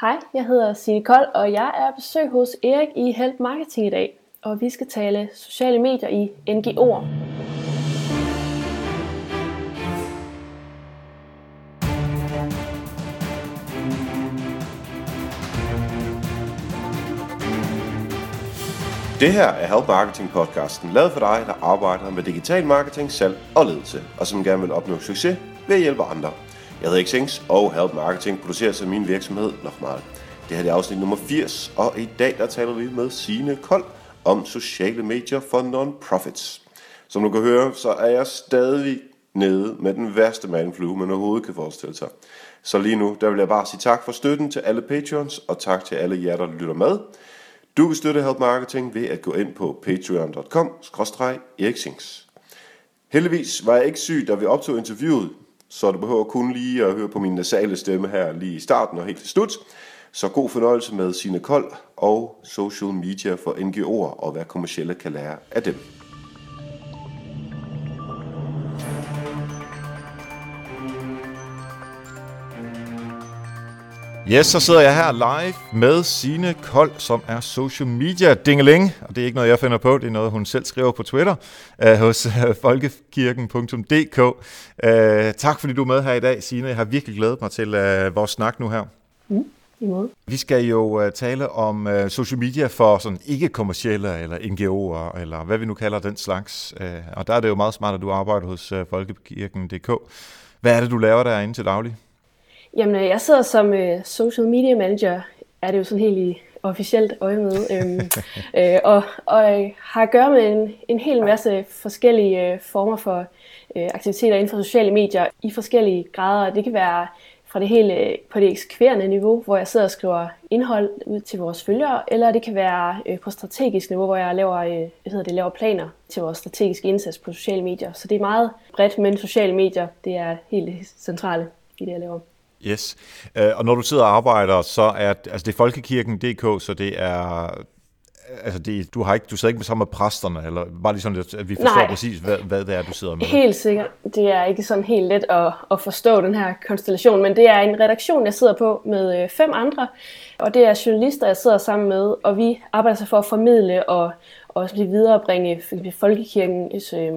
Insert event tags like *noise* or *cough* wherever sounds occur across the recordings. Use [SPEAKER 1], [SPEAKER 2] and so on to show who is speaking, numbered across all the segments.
[SPEAKER 1] Hej, jeg hedder Signe Kold, og jeg er besøg hos Erik i Help Marketing i dag. Og vi skal tale sociale medier i NGO'er.
[SPEAKER 2] Det her er Help Marketing podcasten, lavet for dig, der arbejder med digital marketing, salg og ledelse, og som gerne vil opnå succes ved at hjælpe andre. Jeg hedder Xings, og Help Marketing producerer sig min virksomhed Nochmal. Det her er afsnit nummer 80, og i dag der taler vi med Sine Kold om sociale medier for non-profits. Som du kan høre, så er jeg stadig nede med den værste manflu, man overhovedet kan forestille sig. Så lige nu, der vil jeg bare sige tak for støtten til alle patrons, og tak til alle jer, der lytter med. Du kan støtte Help Marketing ved at gå ind på patreon.com-eriksings. Heldigvis var jeg ikke syg, da vi optog interviewet, så du behøver kun lige at høre på min nasale stemme her lige i starten og helt til slut. Så god fornøjelse med sine kold og social media for NGO'er og hvad kommercielle kan lære af dem.
[SPEAKER 3] Yes, så sidder jeg her live med Sine Kold, som er social media dingeling. Og det er ikke noget, jeg finder på, det er noget, hun selv skriver på Twitter uh, hos uh, folkekirken.dk. Uh, tak fordi du er med her i dag, Sine. Jeg har virkelig glædet mig til uh, vores snak nu her.
[SPEAKER 1] Mm, imod.
[SPEAKER 3] Vi skal jo uh, tale om uh, social media for sådan ikke-kommercielle eller NGO'er, eller hvad vi nu kalder den slags. Uh, og der er det jo meget smart, at du arbejder hos uh, folkekirken.dk. Hvad er det, du laver derinde til daglig?
[SPEAKER 1] Jamen, øh, jeg sidder som øh, social media manager, er det jo sådan helt i officielt øje med, øhm, *laughs* øh, og, og øh, har at gøre med en, en hel masse forskellige øh, former for øh, aktiviteter inden for sociale medier i forskellige grader. Det kan være fra det hele på det eksekverende niveau, hvor jeg sidder og skriver indhold ud til vores følgere, eller det kan være øh, på strategisk niveau, hvor jeg laver, øh, hedder det, laver planer til vores strategiske indsats på sociale medier. Så det er meget bredt, men sociale medier, det er helt centrale i det, jeg laver.
[SPEAKER 3] Yes. Uh, og når du sidder og arbejder, så er altså det er folkekirken.dk, så det er altså det, du har ikke du sidder ikke sammen med præsterne eller bare lige sådan at vi forstår Nej. præcis hvad, hvad det er du sidder med.
[SPEAKER 1] Helt sikkert. Det er ikke sådan helt let at, at forstå den her konstellation, men det er en redaktion jeg sidder på med øh, fem andre, og det er journalister jeg sidder sammen med, og vi arbejder så for at formidle og og viderebringe folkekirken øh,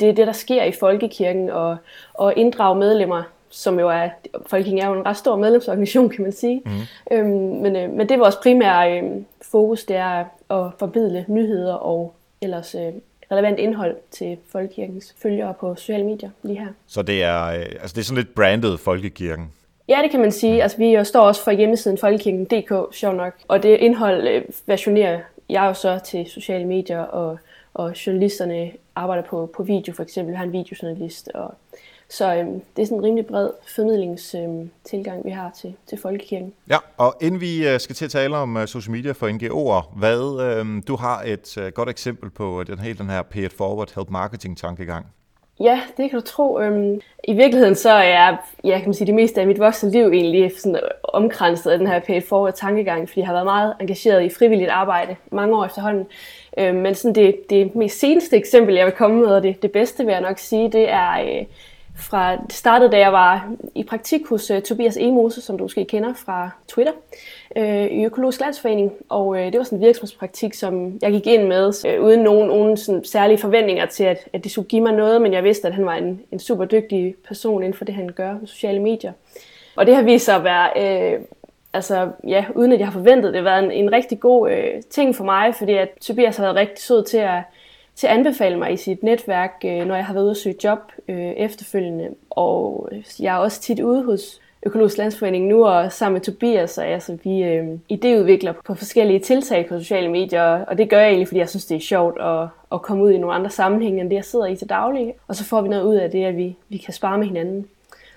[SPEAKER 1] det er det der sker i folkekirken og og inddrage medlemmer som jo er, Folkekirken er jo en ret stor medlemsorganisation, kan man sige. Mm. Øhm, men, øh, men det er vores primære øh, fokus, det er at forbidle nyheder og ellers øh, relevant indhold til Folkekirkens følgere på sociale medier lige her.
[SPEAKER 3] Så det er, øh, altså det er sådan lidt branded Folkekirken?
[SPEAKER 1] Ja, det kan man sige. Mm. Altså, vi står også for hjemmesiden folkekirken.dk, sjov nok. Og det indhold øh, versionerer jeg jo så til sociale medier, og, og journalisterne arbejder på, på video for eksempel. Vi har en videojournalist, og så øhm, det er sådan en rimelig bred formidlingstilgang, øhm, vi har til, til folkekirken.
[SPEAKER 3] Ja, og inden vi øh, skal til at tale om uh, social media for NGO'er, hvad, øhm, du har et uh, godt eksempel på den, hele den her pay it forward help marketing tankegang.
[SPEAKER 1] Ja, det kan du tro. Øhm, I virkeligheden så er jeg, ja, kan man sige, det meste af mit voksne liv egentlig sådan omkranset af den her pay forward tankegang, fordi jeg har været meget engageret i frivilligt arbejde mange år efterhånden. Øhm, men sådan det, det mest seneste eksempel, jeg vil komme med, og det, det bedste vil jeg nok sige, det er... Øh, fra det startede, da jeg var i praktik hos uh, Tobias Emose, som du måske kender fra Twitter, uh, i Økologisk Landsforening. Og uh, det var sådan en virksomhedspraktik, som jeg gik ind med, uh, uden nogen, nogen sådan særlige forventninger til, at, at det skulle give mig noget, men jeg vidste, at han var en, en super dygtig person inden for det, han gør med sociale medier. Og det har vist sig at være, uh, altså ja, uden at jeg har forventet det, været en, en rigtig god uh, ting for mig, fordi at Tobias har været rigtig sød til at til at anbefale mig i sit netværk, øh, når jeg har været ude og søge job øh, efterfølgende. Og jeg er også tit ude hos Økologisk Landsforening nu, og sammen med Tobias, og altså, vi øh, idéudvikler på forskellige tiltag på sociale medier, og det gør jeg egentlig, fordi jeg synes, det er sjovt at, at komme ud i nogle andre sammenhænge, end det jeg sidder i til daglig. Og så får vi noget ud af det, at vi, vi kan spare med hinanden.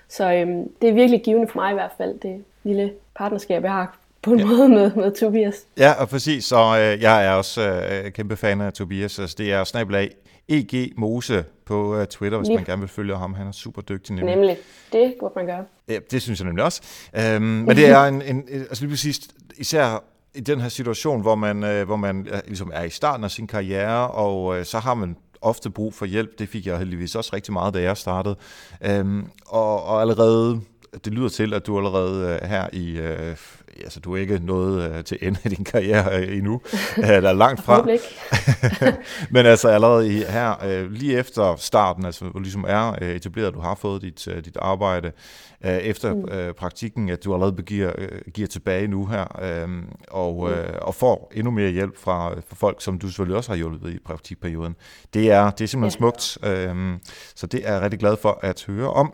[SPEAKER 1] Så øh, det er virkelig givende for mig i hvert fald, det lille partnerskab, jeg har på en ja. måde med, med Tobias.
[SPEAKER 3] Ja, og præcis. Så øh, jeg er også øh, kæmpe fan af Tobias. Altså, det er snabelag EG Mose på uh, Twitter, hvis Lige. man gerne vil følge ham. Han er super dygtig.
[SPEAKER 1] Nemlig. nemlig. Det burde man gøre.
[SPEAKER 3] Ja, det synes jeg nemlig også. Um, men det er en, en, altså lige præcis, især i den her situation, hvor man, uh, hvor man uh, ligesom er i starten af sin karriere, og uh, så har man ofte brug for hjælp. Det fik jeg heldigvis også rigtig meget, da jeg startede. Um, og, og allerede det lyder til, at du allerede øh, her i, øh, altså du er ikke nået øh, til ende af din karriere øh, endnu, *laughs* øh, der er langt fra. *laughs* Men altså allerede i, her, øh, lige efter starten, altså hvor ligesom er øh, etableret, at du har fået dit, øh, dit arbejde, øh, efter mm. øh, praktikken, at du allerede giver, øh, giver tilbage nu her, øh, og, mm. øh, og får endnu mere hjælp fra, fra folk, som du selvfølgelig også har hjulpet i praktikperioden. Det er, det er simpelthen ja. smukt, øh, så det er jeg rigtig glad for at høre om.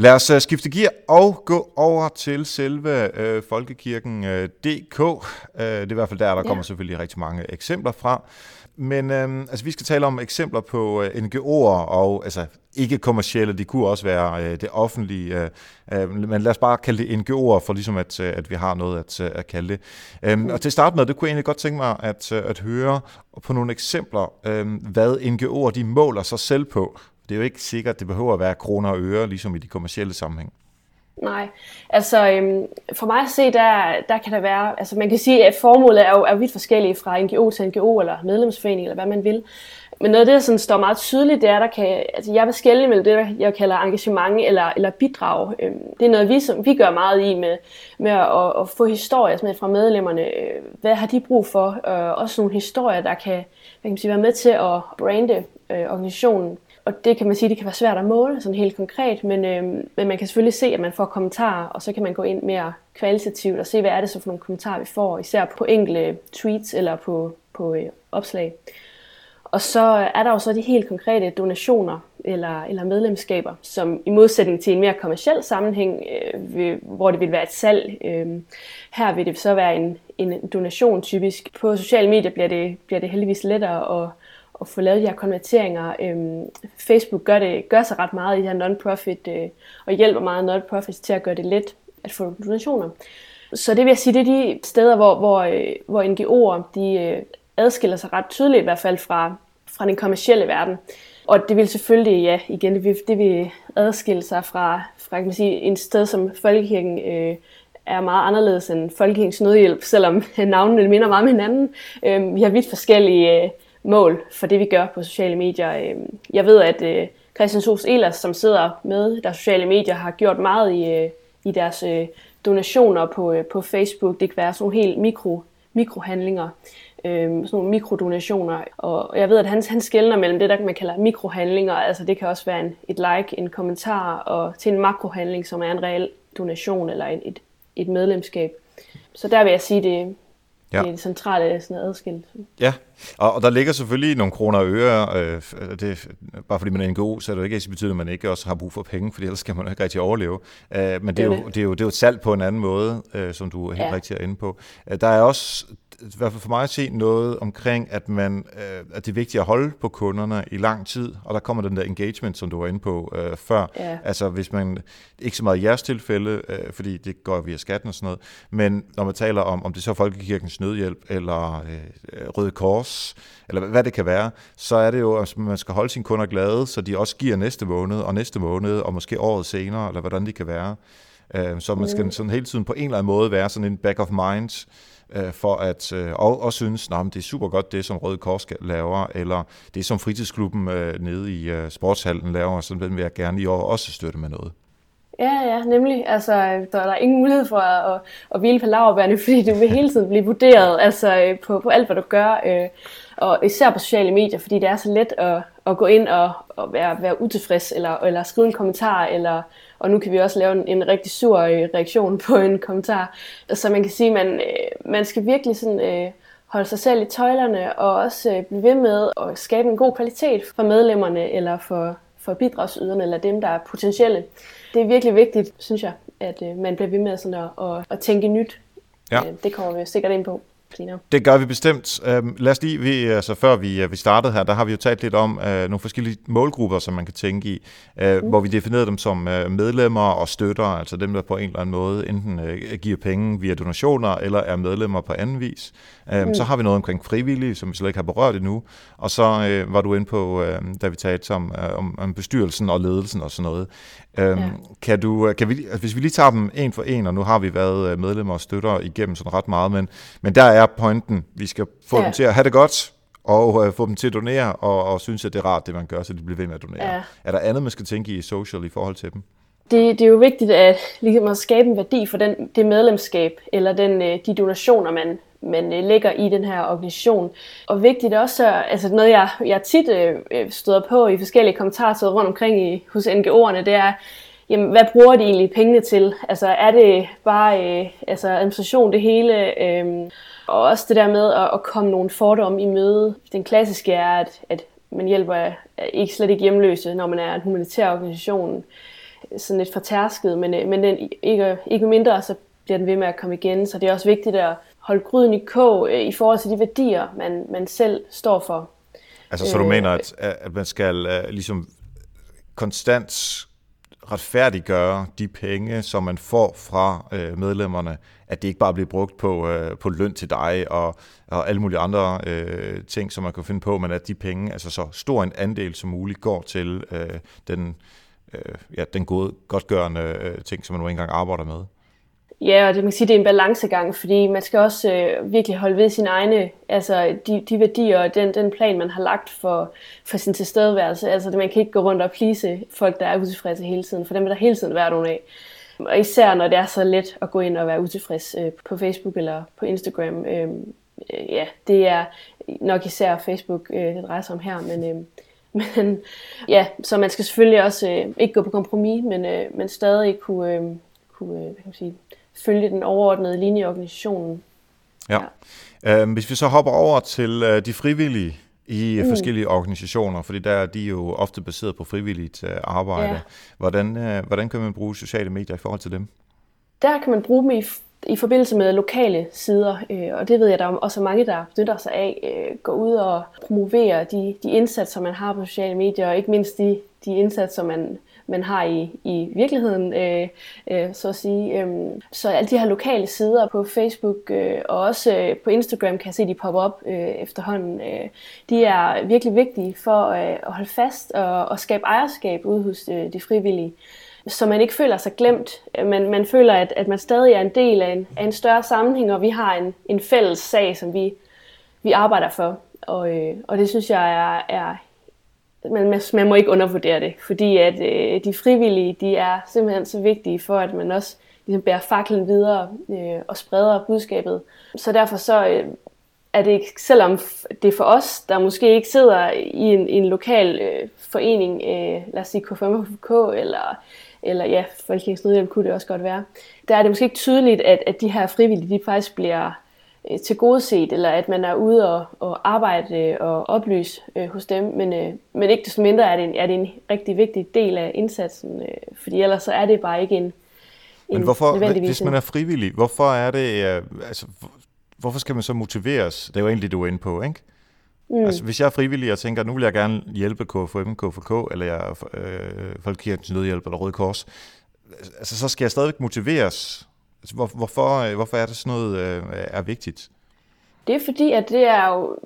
[SPEAKER 3] Lad os uh, skifte gear og gå over til selve uh, folkekirken.dk. Uh, det er i hvert fald der, der ja. kommer selvfølgelig rigtig mange eksempler fra. Men uh, altså, vi skal tale om eksempler på uh, NGO'er og altså, ikke kommercielle, de kunne også være uh, det offentlige, uh, uh, men lad os bare kalde det NGO'er, for ligesom at, uh, at vi har noget at, at kalde det. Um, og til at starte med, det kunne jeg egentlig godt tænke mig at, at høre på nogle eksempler, um, hvad NGO'er de måler sig selv på det er jo ikke sikkert, det behøver at være kroner og øre, ligesom i de kommercielle sammenhæng.
[SPEAKER 1] Nej, altså øhm, for mig at se, der, der kan der være, altså man kan sige, at formålet er jo, er vidt forskellige fra NGO til NGO, eller medlemsforening, eller hvad man vil. Men noget af det, der sådan står meget tydeligt, det er, der kan, altså jeg vil skælde mellem det, jeg kalder engagement eller, eller bidrag. Øhm, det er noget, vi, som, vi gør meget i med, med at, at få historier med fra medlemmerne. Øh, hvad har de brug for? Øh, også nogle historier, der kan, hvad kan man sige, være med til at brande øh, organisationen og det kan man sige, det kan være svært at måle sådan helt konkret, men, øh, men man kan selvfølgelig se, at man får kommentarer, og så kan man gå ind mere kvalitativt og se, hvad er det så for nogle kommentarer, vi får, især på enkelte tweets eller på, på øh, opslag. Og så er der jo så de helt konkrete donationer eller, eller medlemskaber, som i modsætning til en mere kommersiel sammenhæng, øh, vil, hvor det vil være et salg, øh, her vil det så være en, en donation typisk. På sociale medier bliver det, bliver det heldigvis lettere at at få lavet de her konverteringer. Øhm, Facebook gør, det, gør sig ret meget i de her non-profit, øh, og hjælper meget non-profits til at gøre det let at få donationer. Så det vil jeg sige, det er de steder, hvor, hvor, øh, hvor NGO'er de, øh, adskiller sig ret tydeligt i hvert fald fra, fra den kommercielle verden. Og det vil selvfølgelig, ja, igen, det vil, det vil adskille sig fra, fra kan man sige, en sted som Folkekirken øh, er meget anderledes end Folkekirkens Nødhjælp, selvom *laughs* navnene minder meget om hinanden. Øh, vi har vidt forskellige øh, mål for det, vi gør på sociale medier. Øh, jeg ved, at øh, Christian Sos Ehlers, som sidder med der sociale medier, har gjort meget i, øh, i deres donationer på, på Facebook. Det kan være sådan nogle helt mikro, mikrohandlinger, sådan nogle mikrodonationer. Og jeg ved, at han, han skældner mellem det, der man kalder mikrohandlinger. Altså det kan også være en, et like, en kommentar, og til en makrohandling, som er en reel donation eller et, et, et medlemskab. Så der vil jeg sige, det, Ja. Det er det centrale sådan.
[SPEAKER 3] Ja, og, og der ligger selvfølgelig nogle kroner og øre. Øh, det, bare fordi man er en god, så er det jo ikke betyder, at man ikke også har brug for penge, for ellers skal man ikke rigtig overleve. Øh, men det er, jo, det, er jo, det er jo et salg på en anden måde, øh, som du helt ja. rigtig er inde på. Øh, der er også i hvert fald for mig at se noget omkring, at, man, øh, at det er vigtigt at holde på kunderne i lang tid, og der kommer den der engagement, som du var inde på øh, før. Ja. Altså hvis man, ikke så meget i jeres tilfælde, øh, fordi det går via skatten og sådan noget, men når man taler om, om det så er Folkekirkens Nødhjælp, eller øh, Røde Kors, eller hvad det kan være, så er det jo, at man skal holde sine kunder glade, så de også giver næste måned, og næste måned, og måske året senere, eller hvordan det kan være. Øh, så man skal mm. sådan hele tiden på en eller anden måde være sådan en back of mind, øh, for at øh, og, og synes, at det er super godt det, som Røde Kors laver, eller det, som fritidsklubben øh, nede i øh, sportshallen laver, så den vil jeg gerne i år også støtte med noget.
[SPEAKER 1] Ja, ja, nemlig. Altså, der er ingen mulighed for at, at, at hvile på laverbærene, fordi du vil hele tiden blive vurderet altså, øh, på, på alt, hvad du gør. Øh, og især på sociale medier, fordi det er så let at, at gå ind og, og være, være utilfreds, eller, eller skrive en kommentar, eller, og nu kan vi også lave en, en rigtig sur øh, reaktion på en kommentar. Så man kan sige, at man, øh, man skal virkelig sådan, øh, holde sig selv i tøjlerne, og også øh, blive ved med at skabe en god kvalitet for medlemmerne, eller for, for bidragsyderne, eller dem, der er potentielle. Det er virkelig vigtigt, synes jeg, at øh, man bliver ved med sådan at, at, at tænke nyt. Ja. Øh, det kommer vi sikkert ind på senere.
[SPEAKER 3] Det gør vi bestemt. Uh, lad os lige, vi, altså før vi, uh, vi startede her, der har vi jo talt lidt om uh, nogle forskellige målgrupper, som man kan tænke i, uh, mm. hvor vi definerede dem som uh, medlemmer og støtter, altså dem, der på en eller anden måde enten uh, giver penge via donationer, eller er medlemmer på anden vis. Uh, mm. Så har vi noget omkring frivillige, som vi slet ikke har berørt endnu, og så uh, var du inde på, uh, da vi talte om, uh, om, om bestyrelsen og ledelsen og sådan noget. Øhm, ja. Kan du, kan vi, altså hvis vi lige tager dem en for en, og nu har vi været medlemmer og støtter igennem sådan ret meget, men, men der er pointen. Vi skal få ja. dem til at have det godt, og øh, få dem til at donere, og, og synes, at det er rart, det man gør, så de bliver ved med at donere. Ja. Er der andet, man skal tænke i social i forhold til dem?
[SPEAKER 1] det, det er jo vigtigt at, ligesom at skabe en værdi for den, det medlemskab, eller den, øh, de donationer, man, man øh, lægger i den her organisation. Og vigtigt også, altså noget jeg, jeg tit øh, støder på i forskellige kommentarer rundt omkring i, hos NGO'erne, det er, jamen, hvad bruger de egentlig pengene til? Altså er det bare øh, altså administration det hele? Øh, og også det der med at, at komme nogle fordomme i møde. Den klassiske er, at, at man hjælper ikke slet ikke hjemløse, når man er en humanitær organisation. Sådan lidt fortærsket, men, øh, men den, ikke, ikke mindre, så bliver den ved med at komme igen. Så det er også vigtigt at holde gryden i kog øh, i forhold til de værdier, man, man selv står for.
[SPEAKER 3] Altså, så du øh, mener, at, at man skal ligesom konstant retfærdiggøre de penge, som man får fra øh, medlemmerne, at det ikke bare bliver brugt på, øh, på løn til dig og, og alle mulige andre øh, ting, som man kan finde på, men at de penge, altså så stor en andel som muligt, går til øh, den, øh, ja, den gode, godgørende øh, ting, som man nu engang arbejder med.
[SPEAKER 1] Ja, og det, man kan sige, det er en balancegang, fordi man skal også øh, virkelig holde ved sine egne, altså de, de værdier og den, den plan, man har lagt for, for sin tilstedeværelse. Altså man kan ikke gå rundt og plise folk, der er utilfredse hele tiden, for dem vil der hele tiden være nogen af. Og især når det er så let at gå ind og være utilfreds øh, på Facebook eller på Instagram. Øh, øh, ja, det er nok især Facebook, øh, det drejer sig om her, men... Øh, *laughs* men ja, så man skal selvfølgelig også øh, ikke gå på kompromis, men, øh, men stadig kunne, øh, kunne øh, hvad kan man sige, følge den overordnede linje i organisationen.
[SPEAKER 3] Ja. ja. Øhm, hvis vi så hopper over til øh, de frivillige i mm. forskellige organisationer, fordi der er de jo ofte baseret på frivilligt øh, arbejde. Ja. Hvordan, øh, hvordan kan man bruge sociale medier i forhold til dem?
[SPEAKER 1] Der kan man bruge dem i, i forbindelse med lokale sider, øh, og det ved jeg, der er også mange, der benytter sig af. Øh, gå ud og promovere de, de indsatser, man har på sociale medier, og ikke mindst de, de indsatser, man man har i, i virkeligheden, øh, øh, så at sige. Øh, så alle de her lokale sider på Facebook øh, og også øh, på Instagram kan jeg se, de popper op øh, efterhånden. Øh, de er virkelig vigtige for øh, at holde fast og, og skabe ejerskab ude hos øh, de frivillige så man ikke føler sig glemt. Man, man føler, at, at man stadig er en del af en, af en større sammenhæng, og vi har en, en fælles sag, som vi, vi arbejder for. Og, øh, og det synes jeg er, er man, man må ikke undervurdere det, fordi at øh, de frivillige, de er simpelthen så vigtige for, at man også ligesom bærer faklen videre øh, og spreder budskabet. Så derfor så øh, er det ikke, selvom det er for os, der måske ikke sidder i en, i en lokal øh, forening, øh, lad os sige K5K eller, eller ja, Folkekirkens Nødhjælp kunne det også godt være, der er det måske ikke tydeligt, at, at de her frivillige, de faktisk bliver øh, til godeset, eller at man er ude og, og arbejde og oplyse øh, hos dem, men, øh, men ikke desto mindre er det, en, er det en rigtig vigtig del af indsatsen, øh, fordi ellers så er det bare ikke en, en
[SPEAKER 3] Men hvorfor, hvis man er frivillig, hvorfor er det, øh, altså, hvorfor skal man så motiveres? Det er jo egentlig du er inde på, ikke? Mm. Altså, hvis jeg er frivillig og tænker, nu vil jeg gerne hjælpe KFM, KFK, eller jeg øh, Folkekirkens Nødhjælp eller Røde Kors, altså, så skal jeg stadigvæk motiveres Altså, hvor, hvorfor, øh, hvorfor er det sådan noget øh, er vigtigt?
[SPEAKER 1] Det er fordi, at det er jo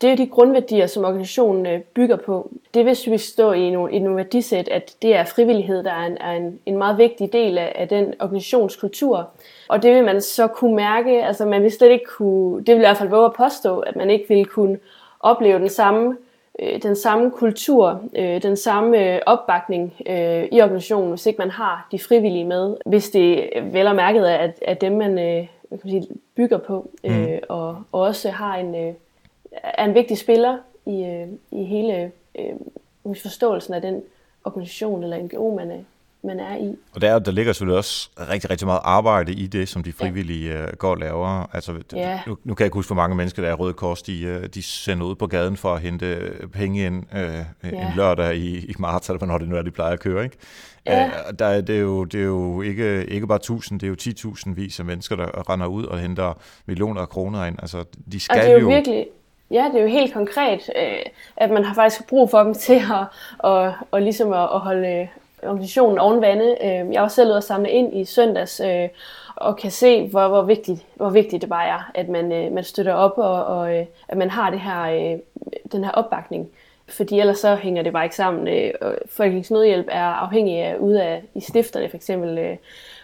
[SPEAKER 1] det er de grundværdier, som organisationen øh, bygger på. Det vil vi stå i nogle, i nogle værdisæt, at det er frivillighed, der er en, er en, en meget vigtig del af, af den organisationskultur. Og det vil man så kunne mærke, altså man vil slet ikke kunne, det vil i hvert fald våge at påstå, at man ikke vil kunne opleve den samme øh, den samme kultur, øh, den samme øh, opbakning øh, i organisationen, hvis ikke man har de frivillige med. Hvis det vel og mærket er, at, at dem, man, øh, kan man sige, bygger på, øh, mm. og, og også har en, øh, er en vigtig spiller i, øh, i hele øh, forståelsen af den organisation eller NGO, man er, man er i.
[SPEAKER 3] Og der, der ligger selvfølgelig også rigtig, rigtig meget arbejde i det, som de frivillige ja. Øh, går og laver. Altså, ja. nu, nu kan jeg ikke huske, hvor mange mennesker, der er Røde Kors, de, øh, de sender ud på gaden for at hente penge ind øh, ja. en lørdag i, i marts, eller hvornår det nu er, de plejer at køre. Ikke? Ja. Øh, der, det, er jo, det er jo ikke, ikke bare tusind, det er jo 10.000 vis af mennesker, der render ud og henter millioner af kroner ind. Altså, de skal og
[SPEAKER 1] det er jo, jo virkelig, Ja, det er jo helt konkret, at man har faktisk brug for dem til at, og, og ligesom at, at holde, organisationen oven vande. Øh, jeg var selv ude at samle ind i søndags, øh, og kan se, hvor, hvor, vigtigt, hvor vigtigt det bare er, at man, øh, man støtter op, og, og øh, at man har det her, øh, den her opbakning. Fordi ellers så hænger det bare ikke sammen. Øh, Folkens Nødhjælp er afhængig af ude af i stifterne for eksempel,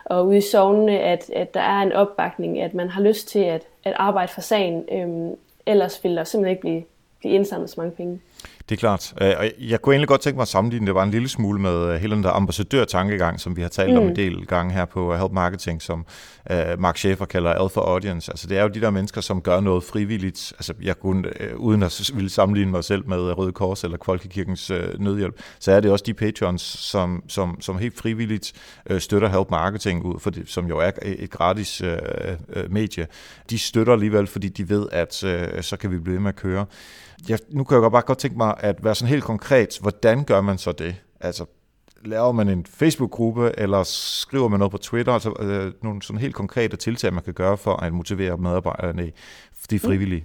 [SPEAKER 1] og ude i sovnene, at, at der er en opbakning, at man har lyst til at, at arbejde for sagen. Øhm, ellers vil der simpelthen ikke blive, blive indsamlet så mange penge.
[SPEAKER 3] Det er klart. Øh, og jeg kunne egentlig godt tænke mig at sammenligne det bare en lille smule med øh, hele den der ambassadør-tankegang, som vi har talt mm. om en del gange her på Help Marketing, som uh, Mark Schaefer kalder Alpha Audience. Altså det er jo de der mennesker, som gør noget frivilligt. Altså jeg kunne, uh, uden at ville sammenligne mig selv med Røde Kors eller Folkekirkens nødhjælp, så er det også de patrons, som, som, som helt frivilligt støtter Help Marketing, ud for det, som jo er et gratis uh, medie. De støtter alligevel, fordi de ved, at uh, så kan vi blive ved med at køre jeg, nu kan jeg bare godt tænke mig at være sådan helt konkret, hvordan gør man så det? Altså, laver man en Facebook-gruppe, eller skriver man noget på Twitter, altså øh, nogle sådan helt konkrete tiltag, man kan gøre for at motivere medarbejderne, de frivillige?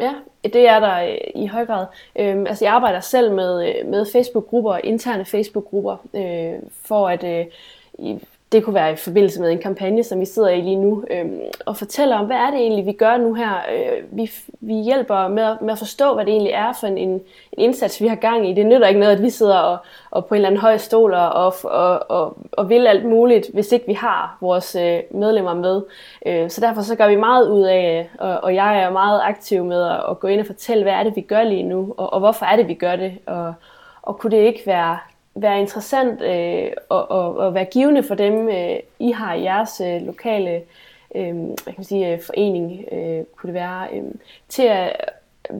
[SPEAKER 1] Ja, det er der øh, i høj grad. Øhm, altså jeg arbejder selv med, øh, med Facebook-grupper, interne Facebook-grupper, øh, for at øh, det kunne være i forbindelse med en kampagne, som vi sidder i lige nu, øh, og fortæller om, hvad er det egentlig, vi gør nu her. Øh, vi, vi hjælper med, med at forstå, hvad det egentlig er for en, en, en indsats, vi har gang i. Det nytter ikke noget, at vi sidder og, og på en eller anden høj stol og, og, og, og vil alt muligt, hvis ikke vi har vores øh, medlemmer med. Øh, så derfor så gør vi meget ud af, øh, og, og jeg er meget aktiv med at, at gå ind og fortælle, hvad er det, vi gør lige nu, og, og hvorfor er det, vi gør det, og, og kunne det ikke være være interessant øh, og, og, og være givende for dem, øh, I har i jeres øh, lokale øh, hvad kan man sige, øh, forening, øh, kunne det være, øh, til at,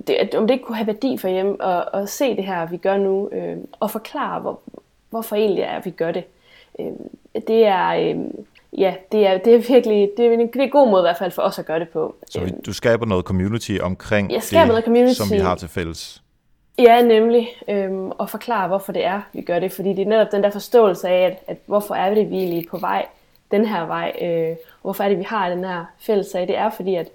[SPEAKER 1] det, om det ikke kunne have værdi for hjem at, at se det her, vi gør nu, øh, og forklare, hvor, hvorfor egentlig er, at vi gør det. Øh, det er... Øh, ja, det er, det er virkelig det er en, det er en god måde i hvert fald for os at gøre det på.
[SPEAKER 3] Så du skaber noget community omkring
[SPEAKER 1] jeg skaber det, noget community.
[SPEAKER 3] som vi har til fælles?
[SPEAKER 1] Ja, nemlig. Øhm, og forklare, hvorfor det er, vi gør det. Fordi det er netop den der forståelse af, at, at hvorfor er det, vi egentlig på vej, den her vej. Øh, hvorfor er det, vi har den her fælles sag. Det er fordi, at,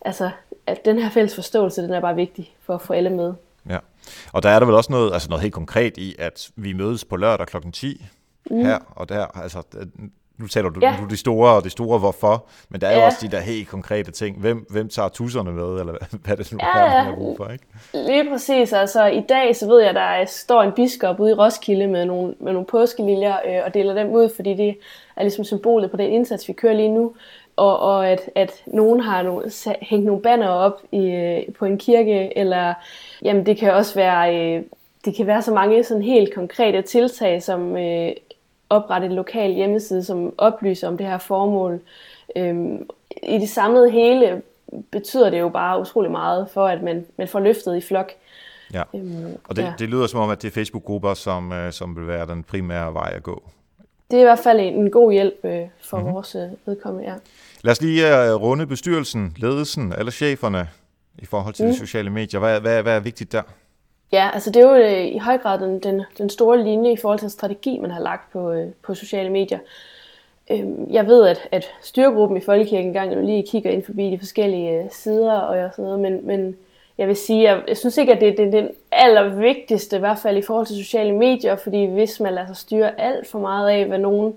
[SPEAKER 1] altså, at den her fælles forståelse, den er bare vigtig for at få alle med.
[SPEAKER 3] Ja, og der er der vel også noget, altså noget helt konkret i, at vi mødes på lørdag kl. 10 mm. her og der. Altså, nu taler du, ja. du de store og de store hvorfor, men der er ja. jo også de der helt konkrete ting. Hvem, hvem tager tusserne med, eller hvad, er det nu ja, er, man har brug for, ikke?
[SPEAKER 1] Lige præcis. Altså i dag, så ved jeg, der står en biskop ude i Roskilde med nogle, med nogle påskeliljer øh, og deler dem ud, fordi det er ligesom symbolet på den indsats, vi kører lige nu. Og, og at, at nogen har nogle, hængt nogle banner op i, øh, på en kirke, eller jamen det kan også være... Øh, det kan være så mange sådan helt konkrete tiltag, som øh, oprette en lokal hjemmeside, som oplyser om det her formål. Øhm, I det samlede hele betyder det jo bare utrolig meget for, at man, man får løftet i flok.
[SPEAKER 3] Ja, øhm, og det, ja. det lyder som om, at det er Facebook-grupper, som, øh, som vil være den primære vej at gå.
[SPEAKER 1] Det er i hvert fald en, en god hjælp øh, for mm-hmm. vores øh, vedkommende, ja.
[SPEAKER 3] Lad os lige uh, runde bestyrelsen, ledelsen, alle cheferne i forhold til mm. de sociale medier. Hvad, hvad, hvad er vigtigt der?
[SPEAKER 1] Ja, altså det er jo øh, i høj grad den, den, den store linje i forhold til strategi, man har lagt på, øh, på sociale medier. Øhm, jeg ved, at, at styregruppen i Folkekirken engang lige kigger ind forbi de forskellige øh, sider og sådan noget, men, men jeg vil sige, jeg, jeg synes ikke, at det, det er den allervigtigste, i hvert fald i forhold til sociale medier, fordi hvis man lader sig styre alt for meget af, hvad nogen,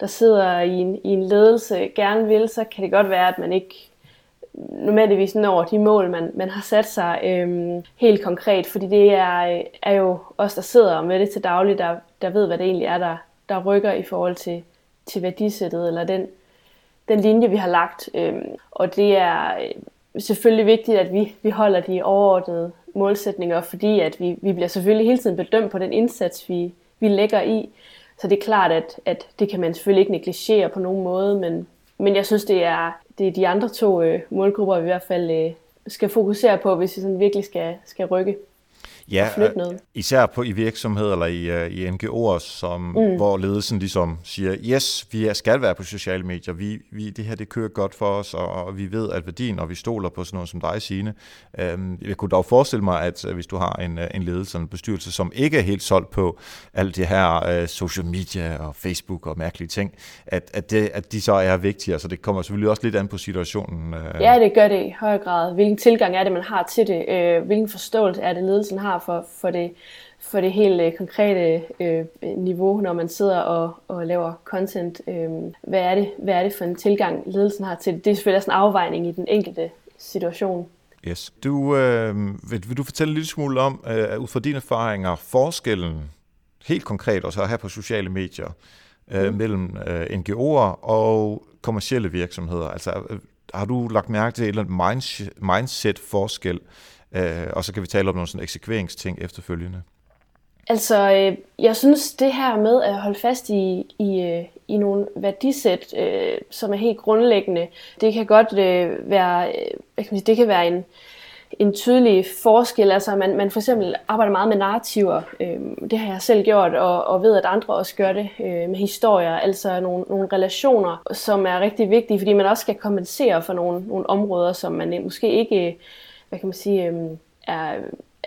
[SPEAKER 1] der sidder i en, i en ledelse, gerne vil, så kan det godt være, at man ikke nødvendigvis når de mål, man, man har sat sig øhm, helt konkret, fordi det er, er jo os, der sidder med det til daglig, der, der ved, hvad det egentlig er, der, der rykker i forhold til, til værdisættet, eller den, den linje, vi har lagt. Øhm, og det er øh, selvfølgelig vigtigt, at vi, vi holder de overordnede målsætninger, fordi at vi, vi bliver selvfølgelig hele tiden bedømt på den indsats, vi, vi lægger i. Så det er klart, at, at det kan man selvfølgelig ikke negligere på nogen måde, men, men jeg synes, det er, det er de andre to øh, målgrupper, vi i hvert fald øh, skal fokusere på, hvis vi sådan virkelig skal, skal rykke.
[SPEAKER 3] Ja, noget. især på i virksomheder eller i, uh, i NGO'er, som, mm. hvor ledelsen ligesom siger, yes, vi skal være på sociale medier, vi, vi, det her det kører godt for os, og, og vi ved at værdien, og vi stoler på sådan noget som dig, Signe. Um, jeg kunne dog forestille mig, at uh, hvis du har en, en ledelse, en bestyrelse, som ikke er helt solgt på alt det her uh, social media og Facebook og mærkelige ting, at, at, det, at de så er vigtige. Altså det kommer selvfølgelig også lidt an på situationen.
[SPEAKER 1] Uh. Ja, det gør det i høj grad. Hvilken tilgang er det, man har til det? Uh, hvilken forståelse er det, ledelsen har for, for, det, for det helt øh, konkrete øh, niveau, når man sidder og, og laver content. Øh, hvad, er det, hvad er det for en tilgang, ledelsen har til det? Det er selvfølgelig også en afvejning i den enkelte situation.
[SPEAKER 3] Yes. Du, øh, vil, vil du fortælle en lille smule om, øh, ud fra dine erfaringer, forskellen helt konkret, også her på sociale medier, øh, mm. mellem øh, NGO'er og kommercielle virksomheder? Altså, øh, har du lagt mærke til et eller andet mindset-forskel øh, og så kan vi tale om nogle sådan eksekveringsting efterfølgende.
[SPEAKER 1] Altså, øh, jeg synes, det her med at holde fast i, i, øh, i nogle værdisæt, øh, som er helt grundlæggende, det kan godt øh, være, øh, hvad kan man sige, det kan være en, en tydelig forskel. Altså, man, man for eksempel arbejder meget med narrativer. Øh, det har jeg selv gjort, og, og ved, at andre også gør det øh, med historier. Altså nogle, nogle relationer, som er rigtig vigtige, fordi man også skal kompensere for nogle, nogle områder, som man måske ikke, hvad kan man sige, øh, er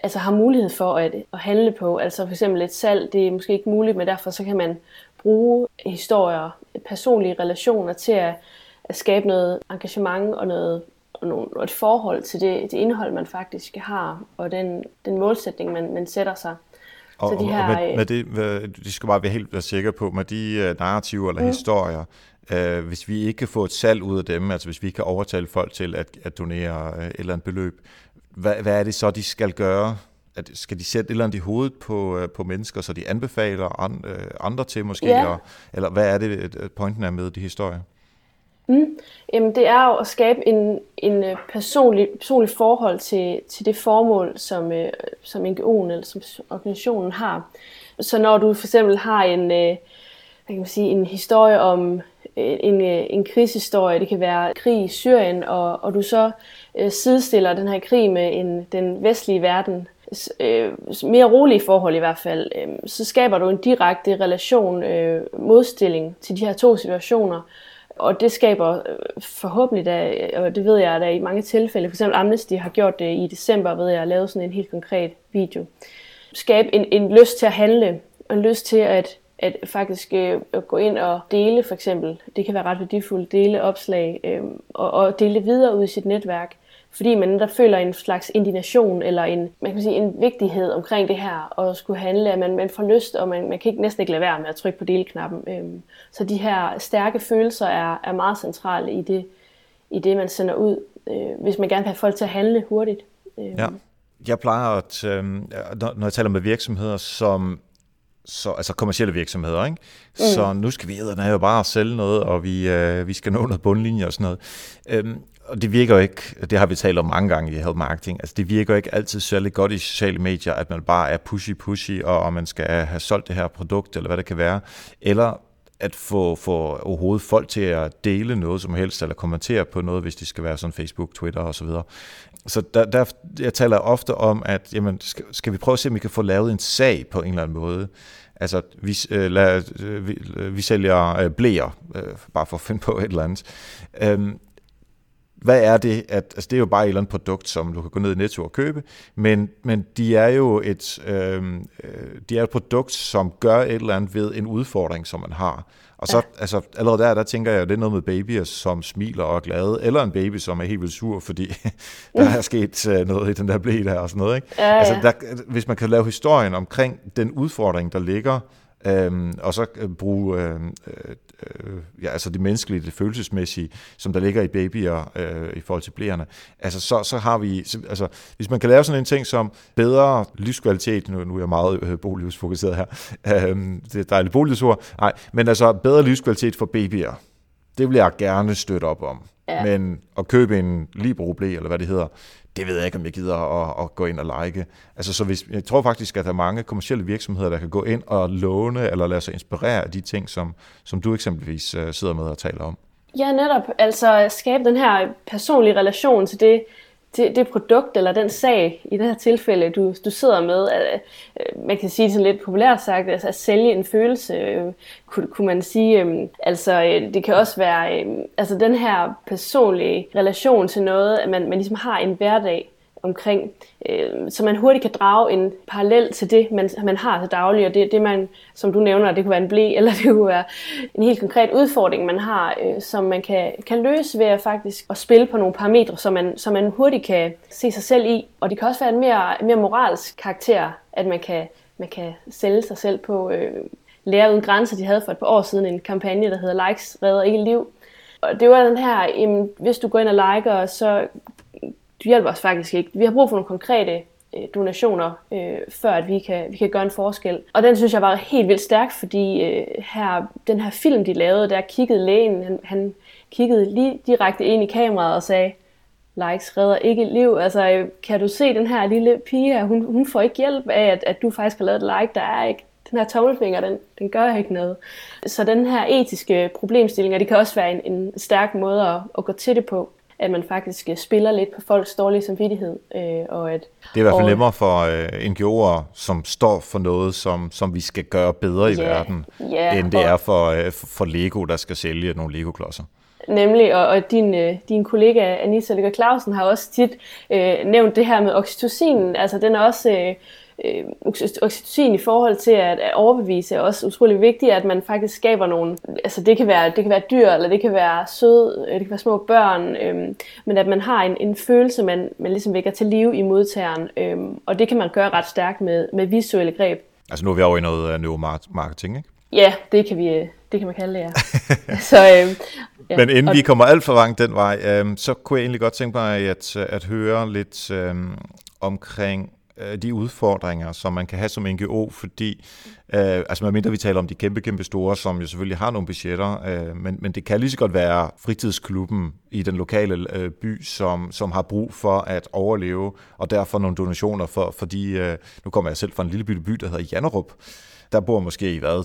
[SPEAKER 1] altså har mulighed for at, at handle på. Altså for eksempel et salg, det er måske ikke muligt, men derfor så kan man bruge historier, personlige relationer til at, at skabe noget engagement og noget og, nogle, og et forhold til det, det indhold, man faktisk har, og den, den målsætning, man, man sætter sig.
[SPEAKER 3] Og, så de her, og med, med det, de skal bare være helt sikre på, med de uh, narrativer eller mm. historier, uh, hvis vi ikke kan få et salg ud af dem, altså hvis vi kan overtale folk til at, at donere uh, et eller andet beløb, hvad, hvad er det så, de skal gøre? At, skal de sætte et eller andet i hovedet på, uh, på mennesker, så de anbefaler an, uh, andre til måske? Ja. Eller, eller hvad er det, pointen er med de historier?
[SPEAKER 1] Mm. Jamen, det er jo at skabe en, en øh, personlig, personlig forhold til, til det formål, som, øh, som NGO'en eller som organisationen har. Så når du for eksempel har en, øh, hvad kan man sige, en historie om Øh, en, øh, en krigshistorie, det kan være krig i Syrien, og, og du så øh, sidestiller den her krig med en, den vestlige verden, øh, mere rolige forhold i hvert fald, øh, så skaber du en direkte relation, øh, modstilling til de her to situationer, og det skaber øh, forhåbentlig, da, og det ved jeg, at i mange tilfælde, f.eks. Amnesty har gjort det i december, ved jeg, at lave sådan en helt konkret video, skabe en, en lyst til at handle, en lyst til at, at faktisk øh, at gå ind og dele for eksempel, det kan være ret værdifuldt, dele opslag øh, og, og dele videre ud i sit netværk fordi man der føler en slags indignation eller en, man kan sige, en vigtighed omkring det her, og skulle handle, at man, man får lyst, og man, man kan ikke næsten ikke lade være med at trykke på delknappen. Øh, så de her stærke følelser er, er meget centrale i det, i det, man sender ud, øh, hvis man gerne vil have folk til at handle hurtigt.
[SPEAKER 3] Øh. Ja. Jeg plejer at, øh, når jeg taler med virksomheder, som så, altså kommersielle virksomheder, ikke? Mm. Så nu skal vi jo bare sælge noget, og vi, øh, vi skal nå noget bundlinje og sådan noget. Øhm, og det virker jo ikke, det har vi talt om mange gange i health marketing, altså det virker jo ikke altid særlig godt i sociale medier, at man bare er pushy-pushy, og, og man skal have solgt det her produkt, eller hvad det kan være, eller at få, få overhovedet folk til at dele noget som helst, eller kommentere på noget, hvis det skal være sådan Facebook, Twitter osv. Så, så der, der, jeg taler ofte om, at jamen, skal, skal vi prøve at se, om vi kan få lavet en sag på en eller anden måde. Altså, vi, øh, lad, øh, vi, øh, vi sælger øh, blæer, øh, bare for at finde på et eller andet. Øhm, hvad er det? At, altså det er jo bare et eller andet produkt, som du kan gå ned i Netto og købe, men, men de er jo et, øhm, øh, de er et produkt, som gør et eller andet ved en udfordring, som man har. Og så, ja. altså, allerede der, der tænker jeg, at det er noget med babyer, som smiler og er glade, eller en baby, som er helt vildt sur, fordi *laughs* der er sket uh, noget i den der blæ der og sådan noget. Ikke? Ja, ja. Altså, der, hvis man kan lave historien omkring den udfordring, der ligger, øhm, og så øh, bruge øh, øh, ja, altså det menneskelige, det følelsesmæssige, som der ligger i babyer øh, i forhold til blæerne, altså så, så har vi, altså hvis man kan lave sådan en ting som bedre livskvalitet, nu, nu er jeg meget øh, boliglivsfokuseret her, øh, det er dejligt boliglivsord, nej, men altså bedre livskvalitet for babyer, det vil jeg gerne støtte op om. Ja. Men at købe en Libro eller hvad det hedder, det ved jeg ikke, om jeg gider at, at gå ind og like. Altså, så hvis, jeg tror faktisk, at der er mange kommersielle virksomheder, der kan gå ind og låne eller lade sig inspirere af de ting, som, som du eksempelvis øh, sidder med og taler om.
[SPEAKER 1] Ja, netop. Altså skabe den her personlige relation til det, det, det produkt eller den sag, i det her tilfælde, du, du sidder med, at, øh, man kan sige det sådan lidt populært sagt, altså at sælge en følelse, øh, kunne, kunne man sige. Øh, altså det kan også være altså den her personlige relation til noget, at man, man ligesom har en hverdag, omkring, øh, så man hurtigt kan drage en parallel til det, man, man har til daglig, og det, det man, som du nævner, det kunne være en blæ, eller det kunne være en helt konkret udfordring, man har, øh, som man kan, kan løse ved at faktisk at spille på nogle parametre, som man, som man hurtigt kan se sig selv i, og det kan også være en mere, mere moralsk karakter, at man kan, man kan sælge sig selv på øh, Lære Uden Grænser, de havde for et par år siden en kampagne, der hedder Likes redder ikke liv, og det var den her, jamen, hvis du går ind og liker, så du hjælper os faktisk ikke. Vi har brug for nogle konkrete øh, donationer, øh, før at vi kan, vi kan gøre en forskel. Og den synes jeg var helt vildt stærk, fordi øh, her, den her film, de lavede, der kiggede lægen, han, han kiggede lige direkte ind i kameraet og sagde, likes redder ikke liv. Altså, øh, kan du se den her lille pige her, hun, hun får ikke hjælp af, at, at du faktisk har lavet et like. Der er ikke, den her tommelfinger, den, den gør ikke noget. Så den her etiske problemstilling, det kan også være en, en stærk måde at, at gå til det på at man faktisk øh, spiller lidt på folks dårlige samvittighed. Øh, og at,
[SPEAKER 3] det er i hvert fald og, nemmere for øh, NGO'er, som står for noget, som, som vi skal gøre bedre i
[SPEAKER 1] ja,
[SPEAKER 3] verden,
[SPEAKER 1] ja,
[SPEAKER 3] end det og, er for, øh, for Lego, der skal sælge nogle Lego-klodser.
[SPEAKER 1] Nemlig, og, og din, øh, din kollega Anissa Lykke Clausen har også tit øh, nævnt det her med oxytocin. Altså den er også... Øh, øh, oxytocin i forhold til at, at overbevise er også utrolig vigtigt, at man faktisk skaber nogle, altså det kan være, det kan være dyr, eller det kan være søde, øh, det kan være små børn, øhm, men at man har en, en følelse, man, man ligesom vækker til live i modtageren, øhm, og det kan man gøre ret stærkt med, med visuelle greb.
[SPEAKER 3] Altså nu er vi over i noget uh, neuromarketing, ikke?
[SPEAKER 1] Ja, det kan vi, øh, det kan man kalde det, ja. *laughs* *laughs* så, øhm,
[SPEAKER 3] ja. Men inden og... vi kommer alt for langt den vej, øhm, så kunne jeg egentlig godt tænke mig at, at høre lidt øhm, omkring øh, Øh, de udfordringer, som man kan have som NGO, fordi, øh, altså medmindre vi taler om de kæmpe, kæmpe store, som jo selvfølgelig har nogle budgetter, øh, men, men det kan lige så godt være fritidsklubben i den lokale øh, by, som, som har brug for at overleve, og derfor nogle donationer, for, fordi øh, nu kommer jeg selv fra en lille by, der hedder Jannerup, der bor måske i hvad,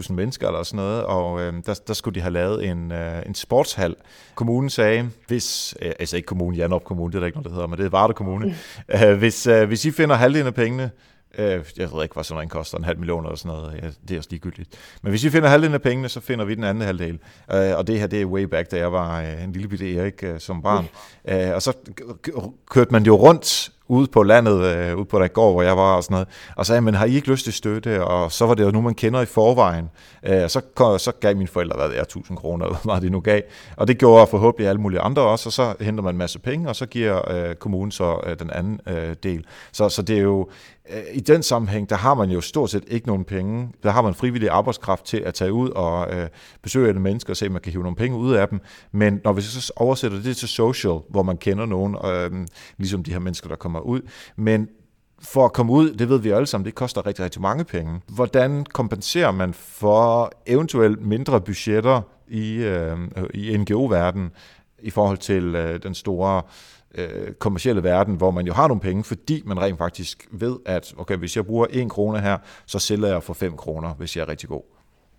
[SPEAKER 3] 2-3.000 mennesker eller sådan noget, og øh, der, der skulle de have lavet en, øh, en sportshal. Kommunen sagde, hvis, øh, altså ikke kommunen, Janop Kommune, det er der ikke noget, der hedder, men det er Varde Kommune, mm. øh, hvis, øh, hvis I finder halvdelen af pengene, Øh, jeg ved ikke, hvad sådan noget koster, en halv million eller sådan noget. Ja, det er også ligegyldigt. Men hvis vi finder halvdelen af pengene, så finder vi den anden halvdel. Øh, og det her, det er way back, da jeg var øh, en lille bitte Erik øh, som barn. Og så kørte man jo rundt ude på landet, øh, ude på der gård, hvor jeg var og sådan noget, og sagde, men har I ikke lyst til støtte? Og så var det jo nu, man kender i forvejen. Øh, så, så gav mine forældre, hvad det er, 1000 kroner, eller hvad de nu gav. Og det gjorde forhåbentlig alle mulige andre også, og så henter man en masse penge, og så giver øh, kommunen så øh, den anden øh, del. Så, så det er jo, Øh, i den sammenhæng, der har man jo stort set ikke nogen penge. Der har man frivillig arbejdskraft til at tage ud og øh, besøge alle mennesker og se, om man kan hive nogle penge ud af dem. Men når vi så oversætter det til social, hvor man kender nogen, øh, ligesom de her mennesker, der kommer ud, men for at komme ud, det ved vi alle sammen, det koster rigtig, rigtig mange penge. Hvordan kompenserer man for eventuelt mindre budgetter i, øh, i NGO-verdenen i forhold til øh, den store øh, Øh, kommercielle verden, hvor man jo har nogle penge, fordi man rent faktisk ved, at okay, hvis jeg bruger 1 krone her, så sælger jeg for 5 kroner, hvis jeg er rigtig god.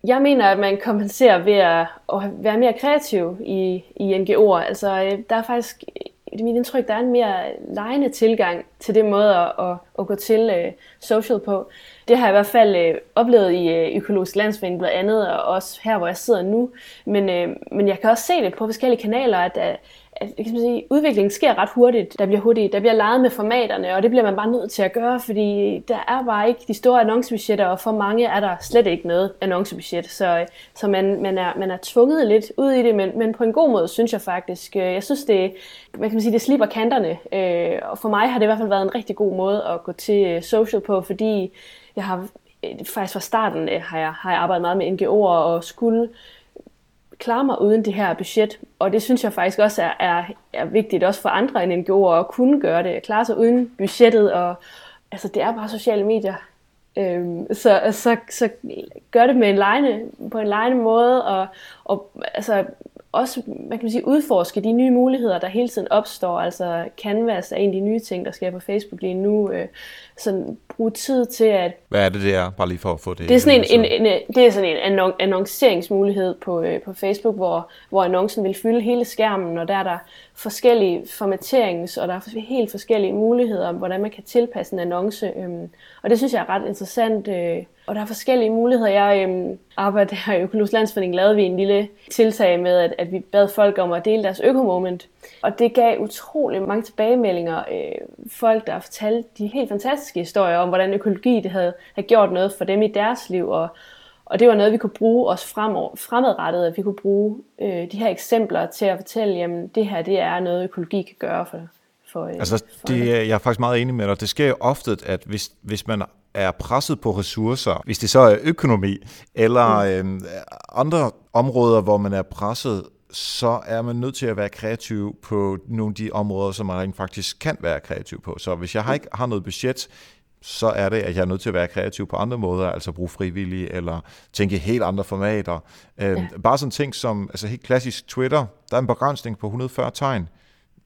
[SPEAKER 1] Jeg mener, at man kompenserer ved at, at være mere kreativ i, i NGO'er. Altså, øh, der er faktisk i mit indtryk, der er en mere lejende tilgang til det måde at, at, at gå til øh, social på. Det har jeg i hvert fald øh, oplevet i øh, Økologisk Landsforening blandt andet, og også her, hvor jeg sidder nu. Men, øh, men jeg kan også se det på forskellige kanaler, at, øh, at at kan man sige, udviklingen sker ret hurtigt. Der bliver hurtigt, der bliver leget med formaterne, og det bliver man bare nødt til at gøre, fordi der er bare ikke de store annoncebudgetter, og for mange er der slet ikke noget annoncebudget. Så, øh, så man, man, er, man er tvunget lidt ud i det, men, men på en god måde, synes jeg faktisk. Øh, jeg synes, det, hvad kan man sige, det slipper kanterne, øh, og for mig har det i hvert fald været en rigtig god måde at gå til øh, social på, fordi jeg har øh, faktisk fra starten øh, har jeg, har jeg arbejdet meget med NGO'er og skulle klare mig uden det her budget. Og det synes jeg faktisk også er, er, er vigtigt, også for andre end NGO'er, at kunne gøre det. At klare sig uden budgettet, og altså, det er bare sociale medier. Øhm, så, så, så gør det med en lejende, på en lejende måde, og, og altså, også hvad kan man sige, udforske de nye muligheder, der hele tiden opstår. Altså Canvas er en af de nye ting, der sker på Facebook lige nu. Øh, sådan bruge tid til at...
[SPEAKER 3] Hvad er det, det er? Bare lige for at få det...
[SPEAKER 1] Det er sådan en, en, en, det er sådan en annonceringsmulighed på, øh, på Facebook, hvor, hvor annoncen vil fylde hele skærmen, og der er der forskellige formaterings, og der er helt forskellige muligheder om, hvordan man kan tilpasse en annonce. Øhm, og det synes jeg er ret interessant. Øh, og der er forskellige muligheder. Jeg øhm, arbejder her i Økologisk Landsforening, lavede vi en lille tiltag med, at, at vi bad folk om at dele deres økomoment. Og det gav utrolig mange tilbagemeldinger. Øh, folk, der fortalte de helt fantastiske historier om, hvordan økologi det havde, havde gjort noget for dem i deres liv. Og, og det var noget, vi kunne bruge også fremover, fremadrettet, at vi kunne bruge øh, de her eksempler til at fortælle, jamen det her det er noget, økologi kan gøre for, for
[SPEAKER 3] øh, Altså, det, jeg er faktisk meget enig med dig. Det sker jo ofte, at hvis, hvis man er presset på ressourcer, hvis det så er økonomi, eller mm. øh, andre områder, hvor man er presset, så er man nødt til at være kreativ på nogle af de områder, som man rent faktisk kan være kreativ på. Så hvis jeg ikke har noget budget, så er det, at jeg er nødt til at være kreativ på andre måder, altså bruge frivillige, eller tænke helt andre formater. Øhm, ja. Bare sådan ting som, altså helt klassisk Twitter, der er en begrænsning på 140 tegn.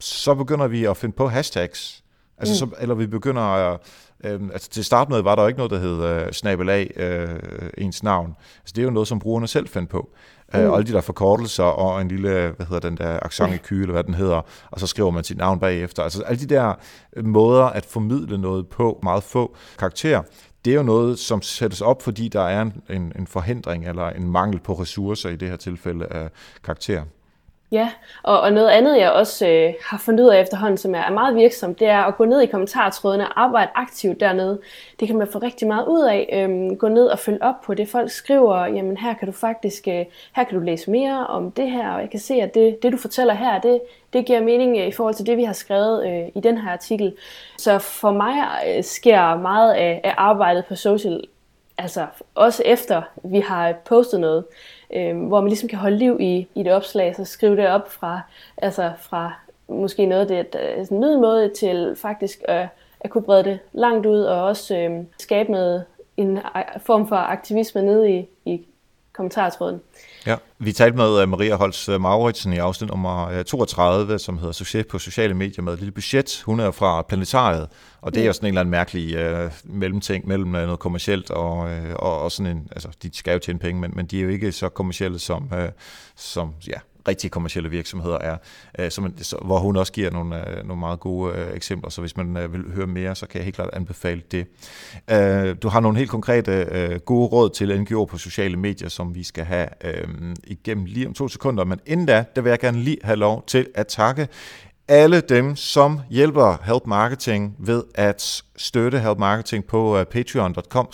[SPEAKER 3] så begynder vi at finde på hashtags. Altså, mm. så, eller vi begynder at... Øh, altså til start med var der jo ikke noget, der hed øh, snabelag øh, ens navn. Altså det er jo noget, som brugerne selv fandt på. Mm. Øh, alle de der forkortelser og en lille, hvad hedder den der, accent i kyge, eller hvad den hedder, og så skriver man sit navn bagefter. Altså alle de der måder at formidle noget på, meget få karakterer, det er jo noget, som sættes op, fordi der er en, en, en forhindring eller en mangel på ressourcer i det her tilfælde af karakterer.
[SPEAKER 1] Ja, og, og noget andet, jeg også øh, har fundet ud af efterhånden, som er meget virksomt, det er at gå ned i kommentartrådene og arbejde aktivt dernede. Det kan man få rigtig meget ud af. Øhm, gå ned og følge op på det, folk skriver. Jamen her kan du faktisk, øh, her kan du læse mere om det her, og jeg kan se, at det, det du fortæller her, det, det giver mening øh, i forhold til det, vi har skrevet øh, i den her artikel. Så for mig øh, sker meget af, af arbejdet på social, altså også efter vi har postet noget øh, hvor man ligesom kan holde liv i, i det opslag, så skrive det op fra, altså fra måske noget af det er øh, sådan en måde til faktisk at, at kunne brede det langt ud, og også øh, skabe noget, en form for aktivisme nede i, i kommentartråden.
[SPEAKER 3] Ja, vi talte med øh, Maria Holst øh, Mauritsen i afsnit nummer 32, øh, som hedder Succes på sociale medier med et lille budget. Hun er fra Planetariet, og det er jo sådan en eller anden mærkelig uh, mellemting mellem noget kommercielt og, uh, og, og sådan en, altså de skal jo tjene penge, men, men de er jo ikke så kommercielle som, uh, som ja, rigtige kommercielle virksomheder er, øh, som, så, hvor hun også giver nogle, øh, nogle meget gode øh, eksempler, så hvis man øh, vil høre mere, så kan jeg helt klart anbefale det. Øh, du har nogle helt konkrete øh, gode råd til NGO'er på sociale medier, som vi skal have øh, igennem lige om to sekunder, men inden da, der vil jeg gerne lige have lov til at takke alle dem, som hjælper Help Marketing ved at støtte Help Marketing på øh, patreon.com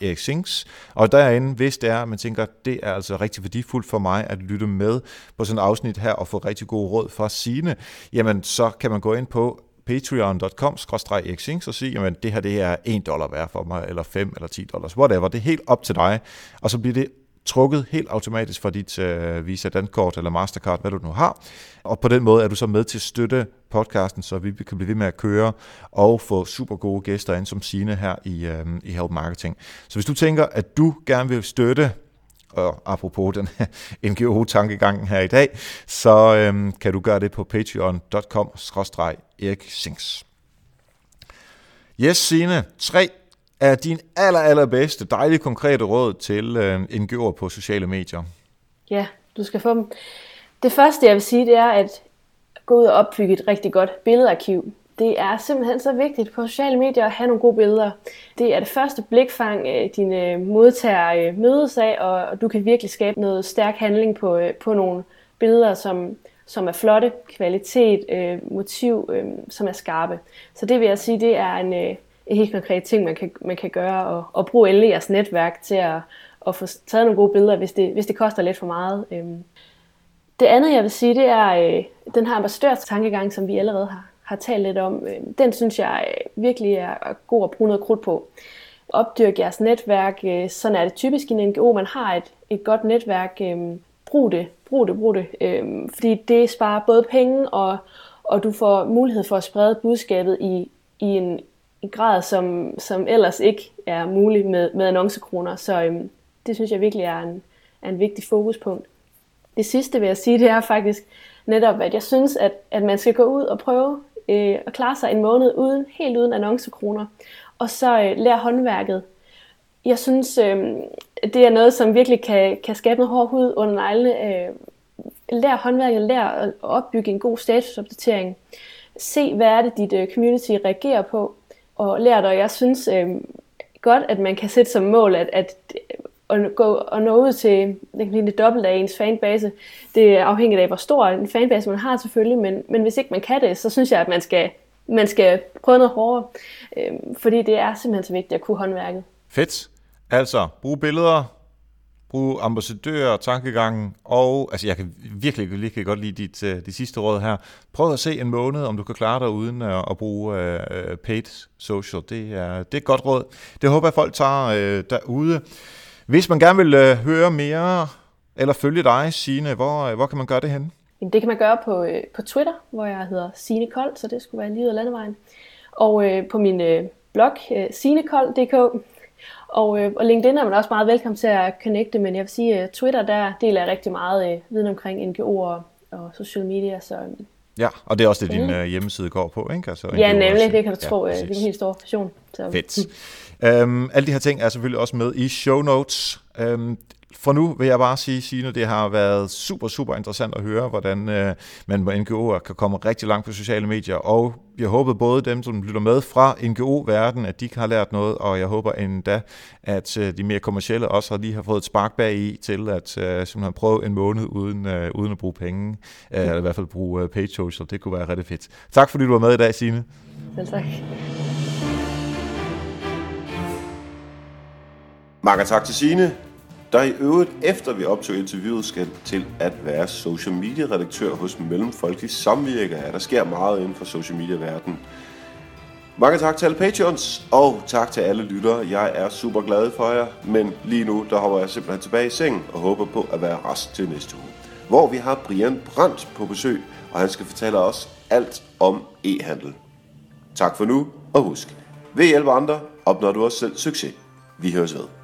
[SPEAKER 3] eriksings. Og derinde, hvis det er, man tænker, det er altså rigtig værdifuldt for mig at lytte med på sådan et afsnit her og få rigtig gode råd fra sine, jamen så kan man gå ind på patreon.com xings og sige, jamen det her det er 1 dollar værd for mig, eller 5 eller 10 dollars, whatever. Det er helt op til dig. Og så bliver det trukket helt automatisk fra dit øh, Visa Dankort eller Mastercard, hvad du nu har. Og på den måde er du så med til at støtte podcasten, så vi kan blive ved med at køre og få super gode gæster ind som sine her i, øh, i Help Marketing. Så hvis du tænker, at du gerne vil støtte og apropos den *laughs* NGO-tankegangen her i dag, så øhm, kan du gøre det på patreon.com-erik Yes, Signe. Tre er din aller, allerbedste, dejlige, konkrete råd til øh, NGO'er på sociale medier?
[SPEAKER 1] Ja, du skal få dem. Det første, jeg vil sige, det er at gå ud og opbygge et rigtig godt billedarkiv. Det er simpelthen så vigtigt på sociale medier at have nogle gode billeder. Det er det første blikfang, øh, dine øh, modtagere øh, mødes af, og du kan virkelig skabe noget stærk handling på, på nogle billeder, som, som er flotte, kvalitet, motiv, som er skarpe. Så det vil jeg sige, det er en, helt konkrete ting, man kan, man kan gøre, og, og bruge endelig jeres netværk til at, at få taget nogle gode billeder, hvis det, hvis det koster lidt for meget. Øhm. Det andet, jeg vil sige, det er øh, den her ambassadørs tankegang, som vi allerede har, har talt lidt om. Øh, den synes jeg øh, virkelig er god at bruge noget krudt på. Opdyrk jeres netværk. Øh, sådan er det typisk i en NGO. Man har et, et godt netværk. Øh, brug det, brug det, brug det. Øh, fordi det sparer både penge, og, og du får mulighed for at sprede budskabet i, i en, en grad, som, som ellers ikke er mulig med, med annoncekroner. Så øhm, det synes jeg virkelig er en, er en vigtig fokuspunkt. Det sidste vil jeg sige, det er faktisk netop, at jeg synes, at, at man skal gå ud og prøve øh, at klare sig en måned uden, helt uden annoncekroner. Og så øh, lære håndværket. Jeg synes, øh, det er noget, som virkelig kan, kan skabe noget hård hud under neglene. Øh, lær håndværket, lær at opbygge en god statusopdatering. Se, hvad er det, dit øh, community reagerer på og lært, og jeg synes øh, godt, at man kan sætte som mål, at, at, øh, at, gå, og nå ud til det, det dobbelt af ens fanbase. Det er afhængigt af, hvor stor en fanbase man har selvfølgelig, men, men hvis ikke man kan det, så synes jeg, at man skal, man skal prøve noget hårdere, øh, fordi det er simpelthen så vigtigt at kunne håndværket.
[SPEAKER 3] Fedt. Altså, brug billeder, bruge ambassadør, tankegangen, og altså jeg kan virkelig, virkelig godt lide dit, øh, uh, de sidste råd her. Prøv at se en måned, om du kan klare dig uden at, at bruge uh, paid social. Det er, det er et godt råd. Det håber jeg, folk tager uh, derude. Hvis man gerne vil uh, høre mere, eller følge dig, Signe, hvor, uh, hvor kan man gøre det hen?
[SPEAKER 1] Det kan man gøre på, uh, på Twitter, hvor jeg hedder Signe Kold, så det skulle være lige ud af landevejen. Og uh, på min uh, blog, uh, sinekold.dk, og, øh, og LinkedIn er man også meget velkommen til at connecte, men jeg vil sige, at Twitter, der deler jeg rigtig meget øh, viden omkring NGO'er og social media, så øh,
[SPEAKER 3] Ja, og det er også det, din uh, hjemmeside går på, ikke? Altså,
[SPEAKER 1] ja, nemlig, det kan du tro. Ja, det er en helt stor passion.
[SPEAKER 3] Så. Fedt. Um, alle de her ting er selvfølgelig også med i show notes. Um, for nu vil jeg bare sige, Signe, det har været super, super interessant at høre, hvordan øh, man på NGO'er kan komme rigtig langt på sociale medier, og jeg håber både dem, som lytter med fra NGO-verdenen, at de har lært noget, og jeg håber endda, at øh, de mere kommercielle også har lige har fået et spark bag i til at øh, simpelthen prøve en måned uden, øh, uden at bruge penge, øh, eller i hvert fald bruge øh, paid social. Det kunne være rigtig fedt. Tak fordi du var med i dag, Signe.
[SPEAKER 1] Selv tak.
[SPEAKER 2] Mange tak til Signe der i øvrigt efter vi optog interviewet skal til at være social media redaktør hos Mellemfolkelig Samvirke. Ja, der sker meget inden for social media verden. Mange tak til alle patrons, og tak til alle lyttere. Jeg er super glad for jer, men lige nu der hopper jeg simpelthen tilbage i sengen og håber på at være rest til næste uge. Hvor vi har Brian Brandt på besøg, og han skal fortælle os alt om e-handel. Tak for nu, og husk, ved hjælp andre opnår du også selv succes. Vi høres ved.